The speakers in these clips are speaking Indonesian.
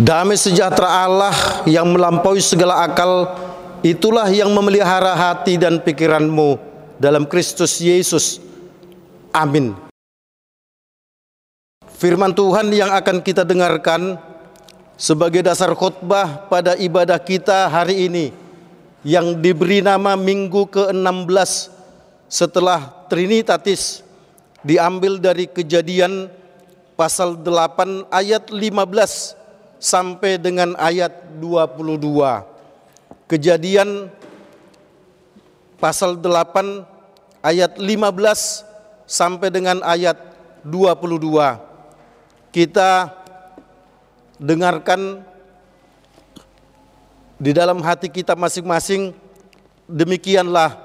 Damai sejahtera Allah yang melampaui segala akal itulah yang memelihara hati dan pikiranmu dalam Kristus Yesus. Amin. Firman Tuhan yang akan kita dengarkan sebagai dasar khutbah pada ibadah kita hari ini yang diberi nama Minggu ke-16 setelah Trinitatis diambil dari kejadian pasal 8 ayat 15 sampai dengan ayat 22. Kejadian pasal 8 ayat 15 sampai dengan ayat 22 kita dengarkan di dalam hati kita masing-masing demikianlah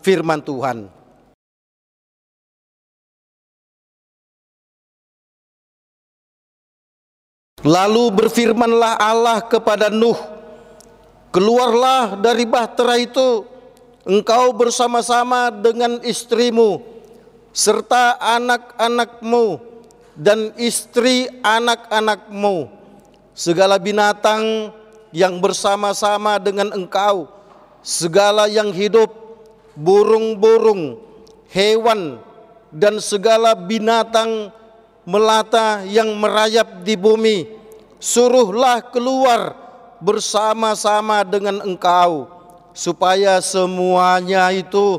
firman Tuhan. Lalu berfirmanlah Allah kepada Nuh, "Keluarlah dari bahtera itu, engkau bersama-sama dengan istrimu serta anak-anakmu dan istri anak-anakmu, segala binatang yang bersama-sama dengan engkau, segala yang hidup, burung-burung, hewan, dan segala binatang melata yang merayap di bumi, suruhlah keluar bersama-sama dengan engkau, supaya semuanya itu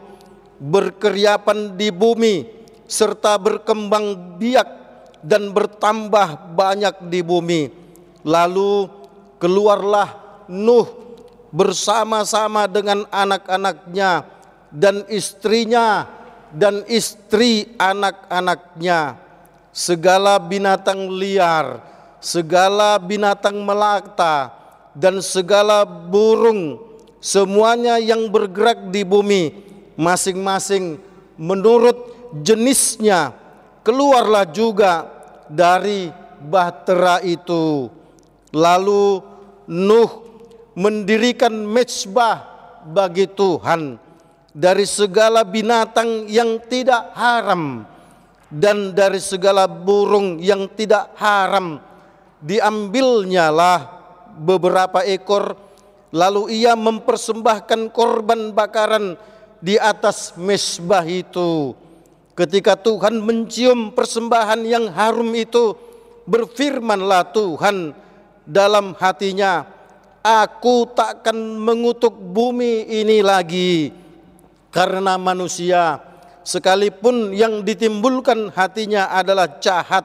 berkeriapan di bumi serta berkembang biak dan bertambah banyak di bumi. Lalu keluarlah Nuh bersama-sama dengan anak-anaknya dan istrinya dan istri anak-anaknya. Segala binatang liar, segala binatang melata dan segala burung semuanya yang bergerak di bumi masing-masing menurut jenisnya keluarlah juga dari bahtera itu. Lalu Nuh mendirikan mezbah bagi Tuhan dari segala binatang yang tidak haram dan dari segala burung yang tidak haram diambilnya lah beberapa ekor. Lalu ia mempersembahkan korban bakaran di atas mesbah itu. Ketika Tuhan mencium persembahan yang harum itu, berfirmanlah Tuhan dalam hatinya, Aku takkan mengutuk bumi ini lagi karena manusia sekalipun yang ditimbulkan hatinya adalah jahat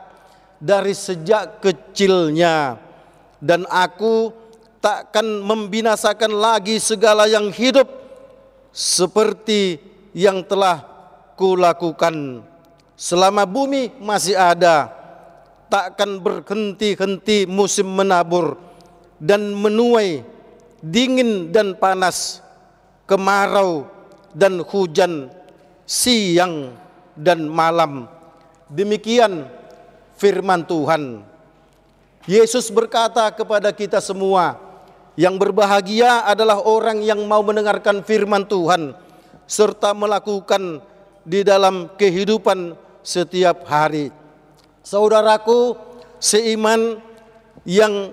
dari sejak kecilnya. Dan aku takkan membinasakan lagi segala yang hidup seperti yang telah kulakukan. Selama bumi masih ada takkan berhenti-henti musim menabur dan menuai dingin dan panas kemarau dan hujan siang dan malam demikian firman Tuhan Yesus berkata kepada kita semua yang berbahagia adalah orang yang mau mendengarkan firman Tuhan serta melakukan di dalam kehidupan setiap hari. Saudaraku seiman yang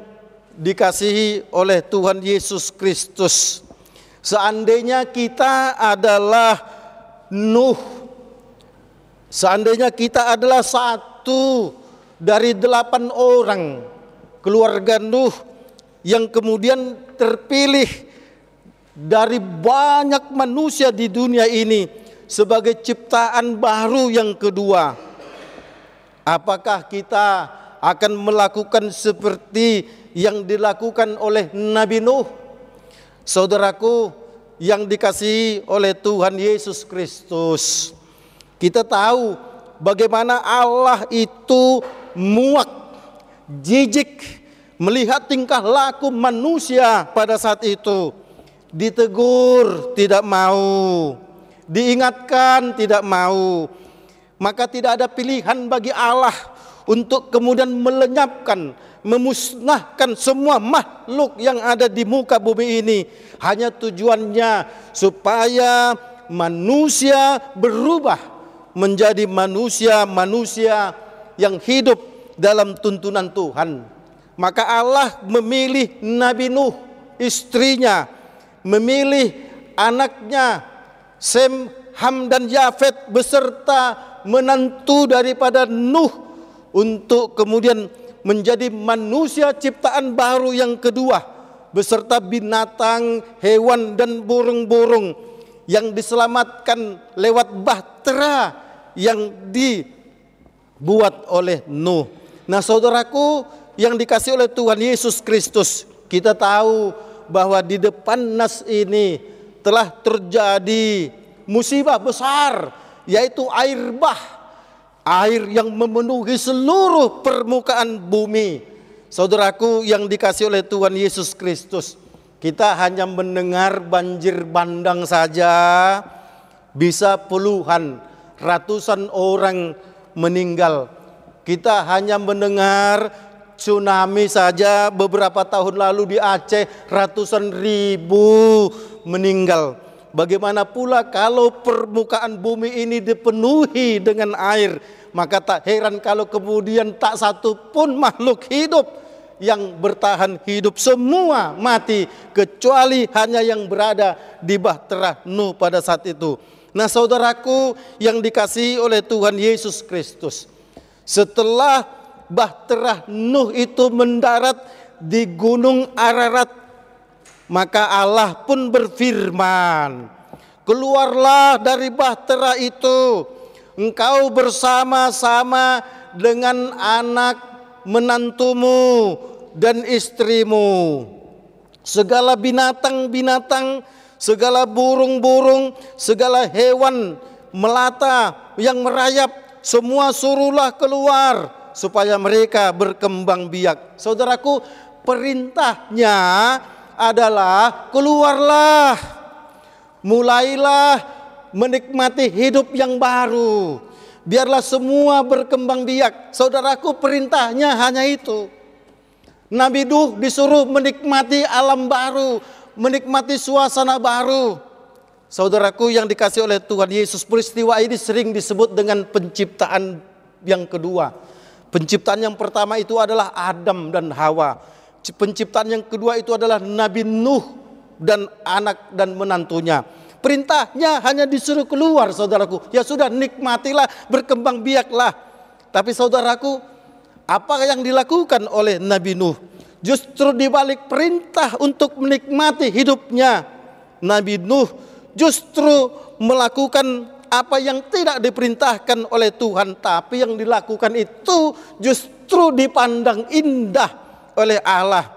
dikasihi oleh Tuhan Yesus Kristus. Seandainya kita adalah Nuh, seandainya kita adalah satu dari delapan orang keluarga Nuh yang kemudian terpilih dari banyak manusia di dunia ini sebagai ciptaan baru yang kedua. Apakah kita akan melakukan seperti yang dilakukan oleh Nabi Nuh? Saudaraku yang dikasihi oleh Tuhan Yesus Kristus. Kita tahu bagaimana Allah itu muak, jijik melihat tingkah laku manusia pada saat itu. Ditegur tidak mau, diingatkan tidak mau, maka tidak ada pilihan bagi Allah untuk kemudian melenyapkan, memusnahkan semua makhluk yang ada di muka bumi ini. Hanya tujuannya supaya manusia berubah menjadi manusia-manusia yang hidup dalam tuntunan Tuhan. Maka Allah memilih Nabi Nuh, istrinya, memilih anaknya Sem, Ham dan Yafet beserta menantu daripada Nuh untuk kemudian menjadi manusia ciptaan baru yang kedua beserta binatang, hewan dan burung-burung yang diselamatkan lewat bahtera yang dibuat oleh Nuh. Nah, saudaraku, yang dikasih oleh Tuhan Yesus Kristus. Kita tahu bahwa di depan nas ini telah terjadi musibah besar yaitu air bah air yang memenuhi seluruh permukaan bumi. Saudaraku yang dikasih oleh Tuhan Yesus Kristus kita hanya mendengar banjir bandang saja. Bisa puluhan ratusan orang meninggal. Kita hanya mendengar tsunami saja. Beberapa tahun lalu di Aceh ratusan ribu meninggal. Bagaimana pula kalau permukaan bumi ini dipenuhi dengan air, maka tak heran kalau kemudian tak satu pun makhluk hidup yang bertahan hidup semua mati kecuali hanya yang berada di bahtera Nuh pada saat itu. Nah, saudaraku yang dikasihi oleh Tuhan Yesus Kristus, setelah bahtera Nuh itu mendarat di gunung Ararat maka Allah pun berfirman keluarlah dari bahtera itu engkau bersama-sama dengan anak menantumu dan istrimu segala binatang-binatang segala burung-burung segala hewan melata yang merayap semua suruhlah keluar supaya mereka berkembang biak. Saudaraku, perintahnya adalah keluarlah, mulailah menikmati hidup yang baru. Biarlah semua berkembang biak. Saudaraku, perintahnya hanya itu. Nabi Nuh disuruh menikmati alam baru, menikmati suasana baru. Saudaraku yang dikasih oleh Tuhan Yesus, peristiwa ini sering disebut dengan penciptaan yang kedua. Penciptaan yang pertama itu adalah Adam dan Hawa. Penciptaan yang kedua itu adalah Nabi Nuh dan anak dan menantunya. Perintahnya hanya disuruh keluar saudaraku. Ya sudah nikmatilah, berkembang biaklah. Tapi saudaraku, apa yang dilakukan oleh Nabi Nuh? Justru dibalik perintah untuk menikmati hidupnya. Nabi Nuh justru melakukan apa yang tidak diperintahkan oleh Tuhan tapi yang dilakukan itu justru dipandang indah oleh Allah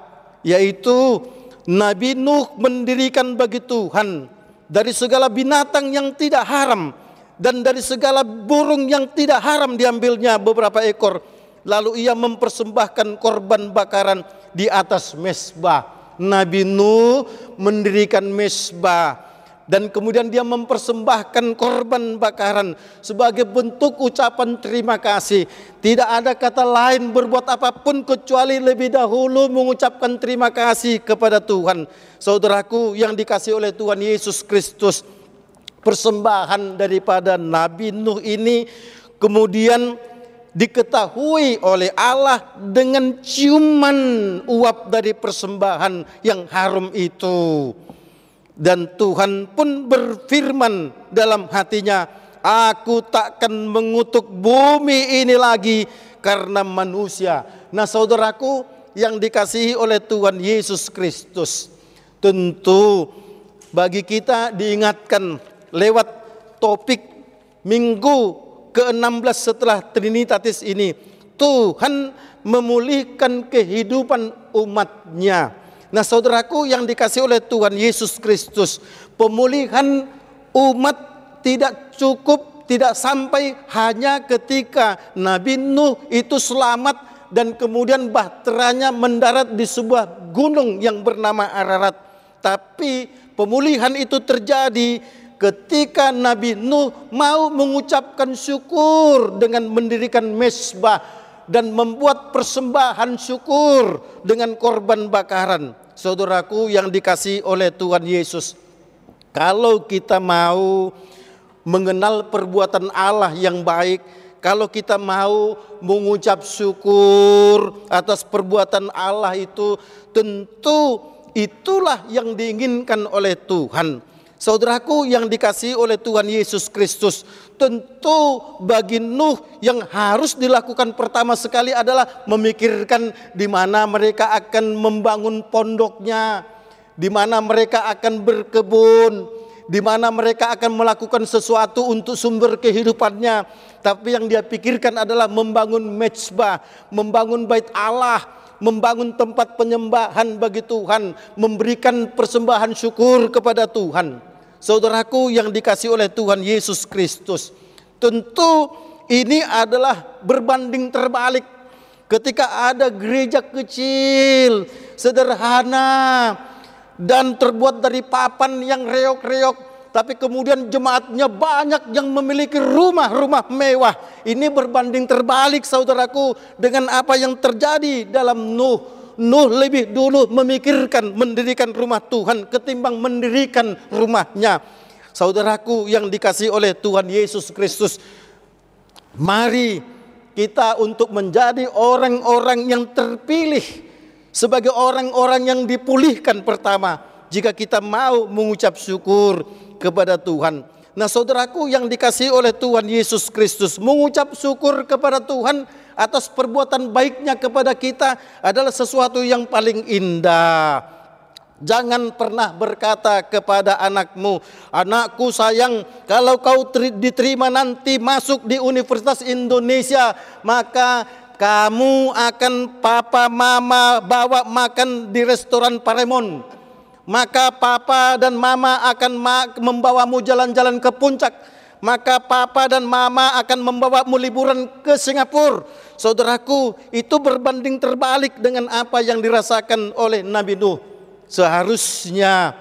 yaitu Nabi Nuh mendirikan bagi Tuhan dari segala binatang yang tidak haram dan dari segala burung yang tidak haram diambilnya beberapa ekor. Lalu ia mempersembahkan korban bakaran di atas mesbah. Nabi Nuh mendirikan mesbah dan kemudian dia mempersembahkan korban bakaran sebagai bentuk ucapan terima kasih. Tidak ada kata lain berbuat apa pun kecuali lebih dahulu mengucapkan terima kasih kepada Tuhan. Saudaraku yang dikasih oleh Tuhan Yesus Kristus, persembahan daripada Nabi Nuh ini kemudian diketahui oleh Allah dengan ciuman uap dari persembahan yang harum itu. Dan Tuhan pun berfirman dalam hatinya, Aku takkan mengutuk bumi ini lagi karena manusia. Nah saudaraku yang dikasihi oleh Tuhan Yesus Kristus. Tentu bagi kita diingatkan lewat topik minggu ke-16 setelah Trinitatis ini. Tuhan memulihkan kehidupan umatnya Nah saudaraku yang dikasih oleh Tuhan Yesus Kristus, pemulihan umat tidak cukup, tidak sampai hanya ketika Nabi Nuh itu selamat dan kemudian bahteranya mendarat di sebuah gunung yang bernama Ararat. Tapi pemulihan itu terjadi ketika Nabi Nuh mau mengucapkan syukur dengan mendirikan mesbah dan membuat persembahan syukur dengan korban bakaran. Saudaraku yang dikasih oleh Tuhan Yesus, kalau kita mau mengenal perbuatan Allah yang baik, kalau kita mau mengucap syukur atas perbuatan Allah itu tentu itulah yang diinginkan oleh Tuhan. Saudaraku yang dikasihi oleh Tuhan Yesus Kristus, tentu bagi Nuh yang harus dilakukan pertama sekali adalah memikirkan di mana mereka akan membangun pondoknya, di mana mereka akan berkebun, di mana mereka akan melakukan sesuatu untuk sumber kehidupannya. Tapi yang dia pikirkan adalah membangun mezbah, membangun bait Allah, membangun tempat penyembahan bagi Tuhan, memberikan persembahan syukur kepada Tuhan. Saudaraku yang dikasih oleh Tuhan Yesus Kristus. Tentu ini adalah berbanding terbalik ketika ada gereja kecil, sederhana dan terbuat dari papan yang reok-reok tapi kemudian jemaatnya banyak yang memiliki rumah-rumah mewah. Ini berbanding terbalik saudaraku dengan apa yang terjadi dalam Nuh Nuh lebih dulu memikirkan mendirikan rumah Tuhan ketimbang mendirikan rumahnya. Saudaraku yang dikasih oleh Tuhan Yesus Kristus, mari kita untuk menjadi orang-orang yang terpilih sebagai orang-orang yang dipulihkan pertama jika kita mau mengucap syukur kepada Tuhan. Nah, saudaraku yang dikasih oleh Tuhan Yesus Kristus, mengucap syukur kepada Tuhan atas perbuatan baiknya kepada kita adalah sesuatu yang paling indah. Jangan pernah berkata kepada anakmu, anakku sayang, kalau kau diterima nanti masuk di Universitas Indonesia, maka kamu akan papa mama bawa makan di restoran Paremon. Maka papa dan mama akan membawamu jalan-jalan ke puncak maka papa dan mama akan membawamu liburan ke Singapura. Saudaraku, itu berbanding terbalik dengan apa yang dirasakan oleh Nabi Nuh. Seharusnya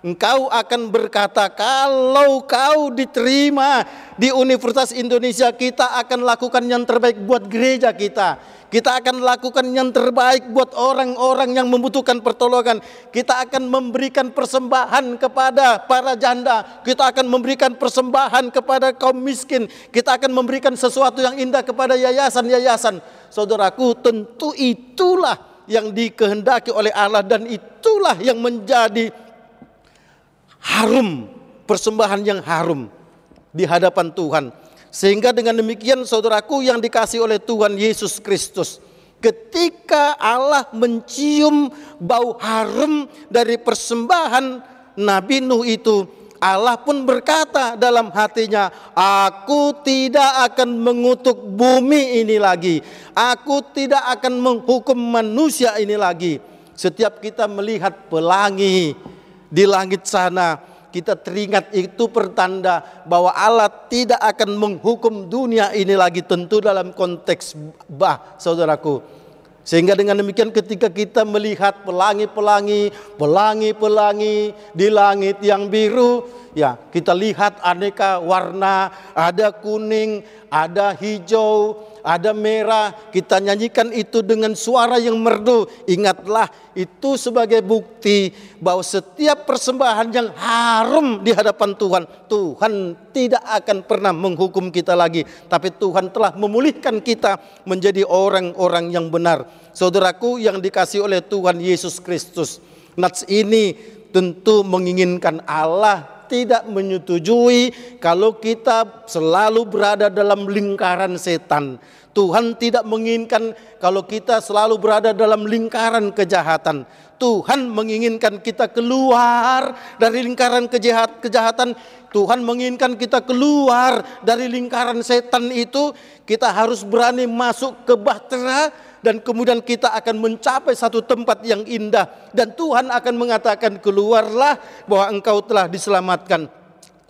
engkau akan berkata, kalau kau diterima di Universitas Indonesia, kita akan lakukan yang terbaik buat gereja kita kita akan lakukan yang terbaik buat orang-orang yang membutuhkan pertolongan. Kita akan memberikan persembahan kepada para janda. Kita akan memberikan persembahan kepada kaum miskin. Kita akan memberikan sesuatu yang indah kepada yayasan-yayasan. Saudaraku, tentu itulah yang dikehendaki oleh Allah dan itulah yang menjadi harum, persembahan yang harum di hadapan Tuhan. Sehingga dengan demikian saudaraku yang dikasih oleh Tuhan Yesus Kristus. Ketika Allah mencium bau harum dari persembahan Nabi Nuh itu, Allah pun berkata dalam hatinya, Aku tidak akan mengutuk bumi ini lagi. Aku tidak akan menghukum manusia ini lagi. Setiap kita melihat pelangi di langit sana, kita teringat itu pertanda bahwa Allah tidak akan menghukum dunia ini lagi tentu dalam konteks bah saudaraku. Sehingga dengan demikian ketika kita melihat pelangi-pelangi, pelangi-pelangi di langit yang biru, ya kita lihat aneka warna, ada kuning, ada hijau, ada merah, kita nyanyikan itu dengan suara yang merdu. Ingatlah itu sebagai bukti bahwa setiap persembahan yang harum di hadapan Tuhan, Tuhan tidak akan pernah menghukum kita lagi, tapi Tuhan telah memulihkan kita menjadi orang-orang yang benar. Saudaraku yang dikasih oleh Tuhan Yesus Kristus, nats ini tentu menginginkan Allah tidak menyetujui kalau kita selalu berada dalam lingkaran setan. Tuhan tidak menginginkan kalau kita selalu berada dalam lingkaran kejahatan. Tuhan menginginkan kita keluar dari lingkaran kejahat, kejahatan. Tuhan menginginkan kita keluar dari lingkaran setan itu. Kita harus berani masuk ke bahtera dan kemudian kita akan mencapai satu tempat yang indah dan Tuhan akan mengatakan keluarlah bahwa engkau telah diselamatkan.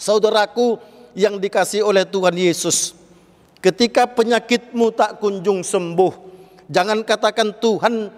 Saudaraku yang dikasih oleh Tuhan Yesus, ketika penyakitmu tak kunjung sembuh, jangan katakan Tuhan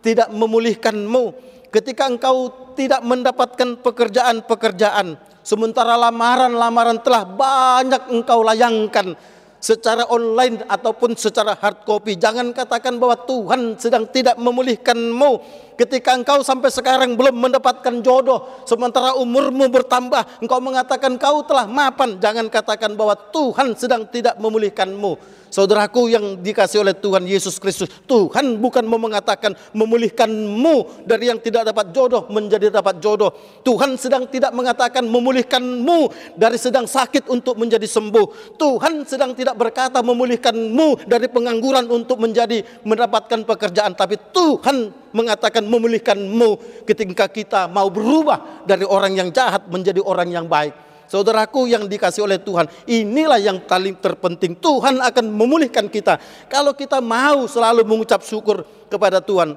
tidak memulihkanmu. Ketika engkau tidak mendapatkan pekerjaan-pekerjaan, sementara lamaran-lamaran telah banyak engkau layangkan, secara online ataupun secara hard copy. Jangan katakan bahwa Tuhan sedang tidak memulihkanmu. Ketika engkau sampai sekarang belum mendapatkan jodoh, sementara umurmu bertambah, engkau mengatakan kau telah mapan, jangan katakan bahwa Tuhan sedang tidak memulihkanmu. Saudaraku yang dikasih oleh Tuhan Yesus Kristus, Tuhan bukan mau mengatakan memulihkanmu dari yang tidak dapat jodoh menjadi dapat jodoh. Tuhan sedang tidak mengatakan memulihkanmu dari sedang sakit untuk menjadi sembuh. Tuhan sedang tidak berkata memulihkanmu dari pengangguran untuk menjadi mendapatkan pekerjaan, tapi Tuhan mengatakan memulihkanmu ketika kita mau berubah dari orang yang jahat menjadi orang yang baik. Saudaraku yang dikasih oleh Tuhan, inilah yang paling terpenting. Tuhan akan memulihkan kita kalau kita mau selalu mengucap syukur kepada Tuhan.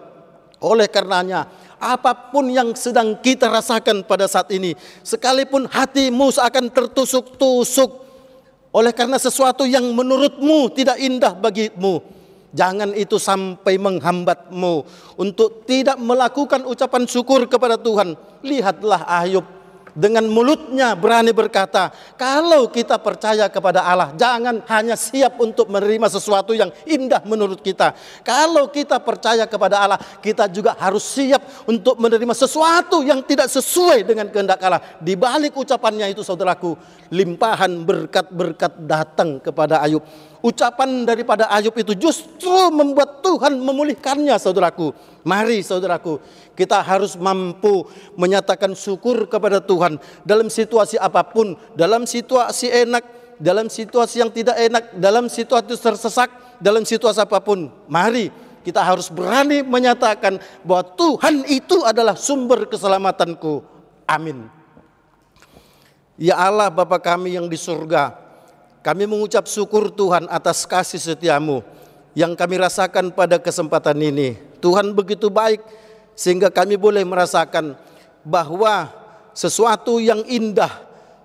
Oleh karenanya, apa pun yang sedang kita rasakan pada saat ini, sekalipun hatimu akan tertusuk-tusuk oleh karena sesuatu yang menurutmu tidak indah bagimu, jangan itu sampai menghambatmu untuk tidak melakukan ucapan syukur kepada Tuhan. Lihatlah Ayub dengan mulutnya berani berkata, kalau kita percaya kepada Allah, jangan hanya siap untuk menerima sesuatu yang indah menurut kita. Kalau kita percaya kepada Allah, kita juga harus siap untuk menerima sesuatu yang tidak sesuai dengan kehendak Allah. Di balik ucapannya itu saudaraku, limpahan berkat-berkat datang kepada Ayub. Ucapan daripada Ayub itu justru membuat Tuhan memulihkannya saudaraku. Mari saudaraku, kita harus mampu menyatakan syukur kepada Tuhan dalam situasi apa pun, dalam situasi enak, dalam situasi yang tidak enak, dalam situasi tersesak, dalam situasi apa pun. Mari kita harus berani menyatakan bahwa Tuhan itu adalah sumber keselamatanku. Amin. Ya Allah Bapa kami yang di surga, kami mengucap syukur Tuhan atas kasih setiamu yang kami rasakan pada kesempatan ini. Tuhan begitu baik sehingga kami boleh merasakan bahwa sesuatu yang indah,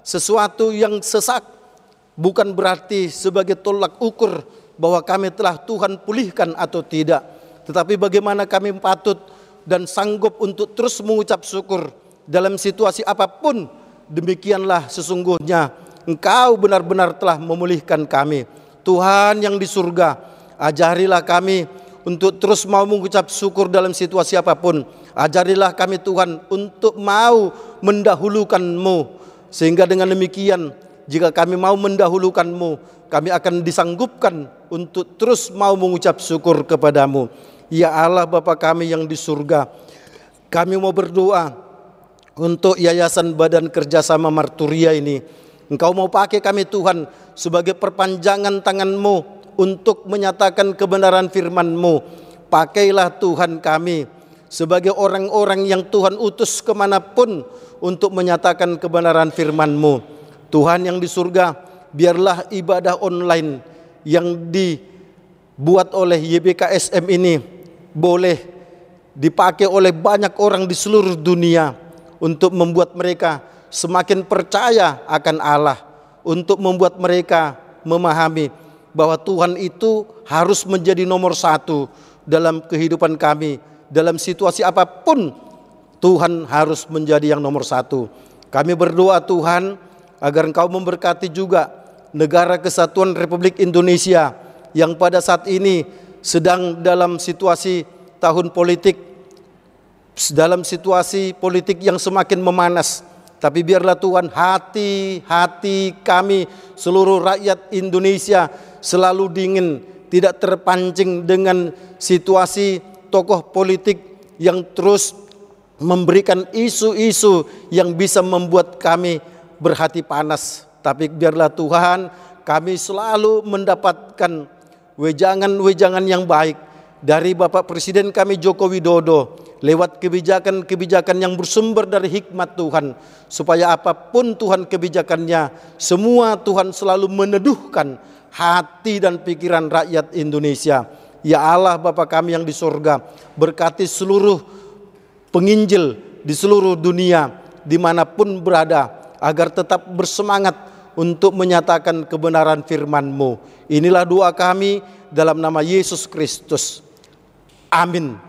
sesuatu yang sesak bukan berarti sebagai tolak ukur bahwa kami telah Tuhan pulihkan atau tidak. Tetapi bagaimana kami patut dan sanggup untuk terus mengucap syukur dalam situasi apa pun. Demikianlah sesungguhnya Engkau benar-benar telah memulihkan kami. Tuhan yang di surga, ajarilah kami untuk terus mau mengucap syukur dalam situasi apa pun. Ajarilah kami Tuhan untuk mau mendahulukanmu. Sehingga dengan demikian, jika kami mau mendahulukanmu, kami akan disanggupkan untuk terus mau mengucap syukur kepadamu. Ya Allah Bapa kami yang di surga, kami mau berdoa untuk Yayasan Badan Kerjasama Marturia ini Engkau mau pakai kami Tuhan sebagai perpanjangan tanganmu untuk menyatakan kebenaran firman-Mu. Pakailah Tuhan kami sebagai orang-orang yang Tuhan utus ke mana pun untuk menyatakan kebenaran firman-Mu. Tuhan yang di surga, biarlah ibadah online yang dibuat oleh YBKSM ini boleh dipakai oleh banyak orang di seluruh dunia untuk membuat mereka semakin percaya akan Allah untuk membuat mereka memahami bahwa Tuhan itu harus menjadi nomor satu dalam kehidupan kami. Dalam situasi apa pun, Tuhan harus menjadi yang nomor satu. Kami berdoa Tuhan agar Engkau memberkati juga negara kesatuan Republik Indonesia yang pada saat ini sedang dalam situasi tahun politik, dalam situasi politik yang semakin memanas tapi biarlah Tuhan hati-hati kami seluruh rakyat Indonesia selalu dingin, tidak terpancing dengan situasi tokoh politik yang terus memberikan isu-isu yang bisa membuat kami berhati panas. Tapi biarlah Tuhan kami selalu mendapatkan wejangan-wejangan yang baik dari Bapak Presiden kami Joko Widodo lewat kebijakan-kebijakan yang bersumber dari hikmat Tuhan supaya apa pun Tuhan kebijakannya semua Tuhan selalu meneduhkan hati dan pikiran rakyat Indonesia. Ya Allah Bapa kami yang di surga berkati seluruh penginjil di seluruh dunia di mana pun berada agar tetap bersemangat untuk menyatakan kebenaran firman-Mu. Inilah doa kami dalam nama Yesus Kristus. Amin